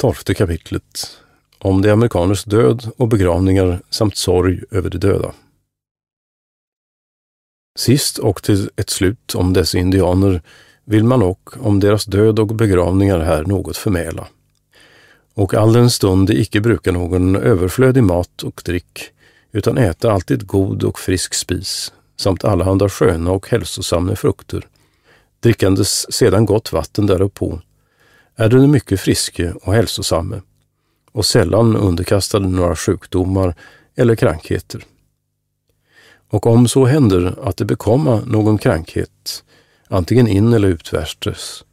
Tolfte kapitlet om de amerikaners död och begravningar samt sorg över de döda. Sist och till ett slut om dessa indianer vill man och om deras död och begravningar här något förmäla. Och all den stund de icke brukar någon överflödig mat och dryck, utan äta alltid god och frisk spis, samt allehanda sköna och hälsosamma frukter, drickandes sedan gott vatten därupå, är den mycket friske och hälsosamme och sällan underkastad några sjukdomar eller krankheter. Och om så händer att det bekomma någon krankhet, antingen in eller utvärstes,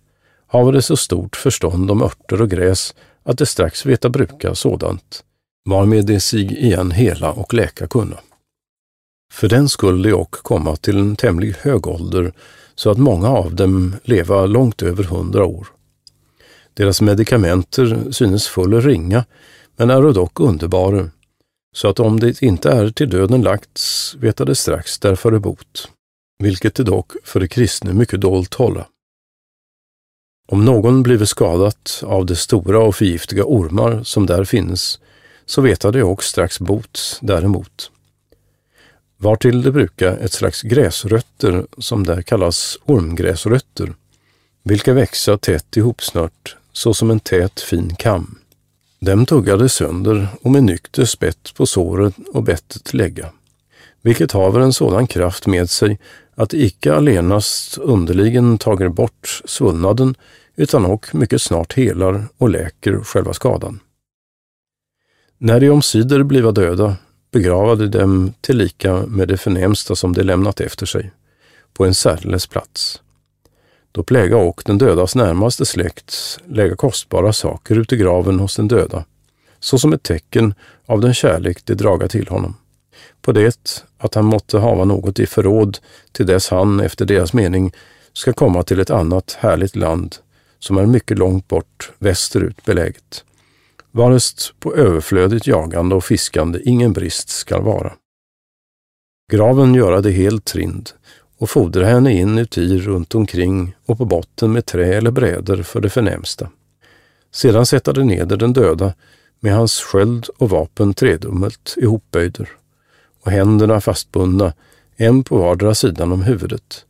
hava det så stort förstånd om örter och gräs att det strax veta bruka sådant, varmed de sig igen hela och läka kunna. För den skulle de och komma till en tämlig hög ålder, så att många av dem leva långt över hundra år. Deras medikamenter synes full ringa, men är dock underbara, så att om det inte är till döden lagts, veta det strax därför är bot, vilket det dock för de kristne mycket dolt hålla. Om någon blivit skadat av de stora och förgiftiga ormar som där finns, så veta det också strax bot däremot. Vartill det brukar ett slags gräsrötter som där kallas ormgräsrötter, vilka växa tätt ihopsnört såsom en tät fin kam. Dem tuggade sönder och med nykter spett på såret och bettet lägga, vilket haver en sådan kraft med sig att icke allenast underligen tager bort svullnaden utan och mycket snart helar och läker själva skadan. När de omsider bliva döda begravade dem tillika med det förnämsta som de lämnat efter sig, på en särdeles plats. Då pläga och den dödas närmaste släkt lägga kostbara saker ut i graven hos den döda, såsom ett tecken av den kärlek de draga till honom. På det att han måtte hava något i förråd till dess han, efter deras mening, ska komma till ett annat härligt land som är mycket långt bort västerut beläget, varest på överflödigt jagande och fiskande ingen brist skall vara. Graven göra det helt trind och fodra henne inuti runt omkring och på botten med trä eller bräder för det förnämsta. Sedan sätta de neder den döda med hans sköld och vapen tredummelt ihopböjder och händerna fastbundna, en på vardera sidan om huvudet.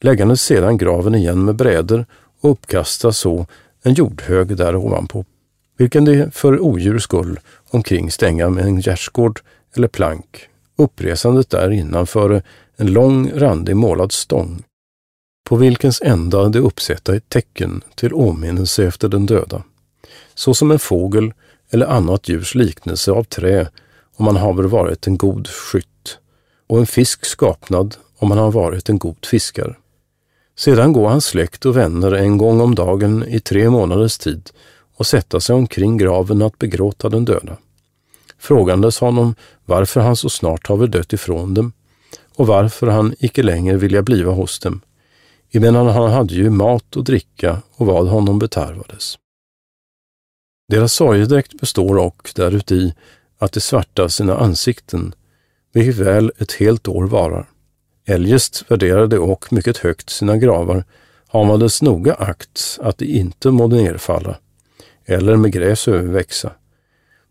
Läggandes sedan graven igen med bräder och uppkasta så en jordhög där ovanpå, vilken de för odjurs skull omkring stänga med en gärdsgård eller plank, uppresandet där innanför en lång randig målad stång, på vilkens ända de uppsätta ett tecken till åminnelse efter den döda, såsom en fågel eller annat djurs liknelse av trä om man haver varit en god skytt och en fisk skapnad om han har varit en god fiskare. Sedan går hans släkt och vänner en gång om dagen i tre månaders tid och sätta sig omkring graven att begråta den döda. Frågandes honom varför han så snart haver dött ifrån dem och varför han icke längre vilja bliva hos dem, emedan han hade ju mat och dricka och vad honom betarvades. Deras sorgedräkt består och däruti att de svarta sina ansikten, vilket väl ett helt år varar. Eljest värderade och mycket högt sina gravar, havades noga akt att de inte mådde nerfalla, eller med gräs överväxa,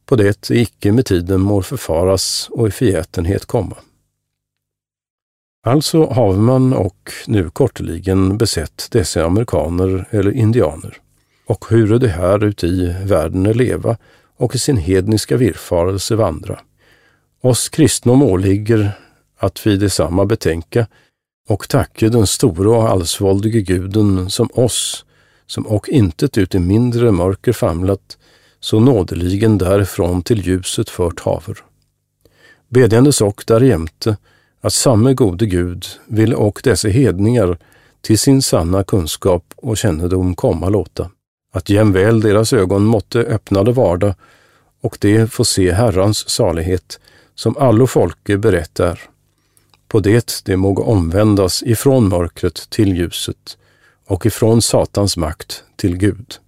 på det icke med tiden må förfaras och i förgätenhet komma. Alltså har man och nu korteligen besett dessa amerikaner eller indianer och hur det här uti världen är leva och i sin hedniska villfarelse vandra. Oss kristna åligger att vi detsamma betänka och tacka den store och allsvåldige guden som oss, som och intet ut i mindre mörker famlat, så nådeligen därifrån till ljuset fört haver. Bedjandes och därjämte att samme gode Gud ville och dessa hedningar till sin sanna kunskap och kännedom komma låta, att jämväl deras ögon måtte öppnade varda och de få se Herrans salighet, som allo folke berättar. På det de må omvändas ifrån mörkret till ljuset och ifrån Satans makt till Gud.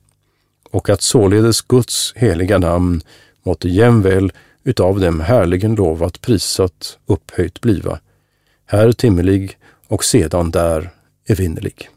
Och att således Guds heliga namn måtte jämväl utav dem härligen lovat, prisat, upphöjt bliva, här timmelig och sedan där evinnerlig.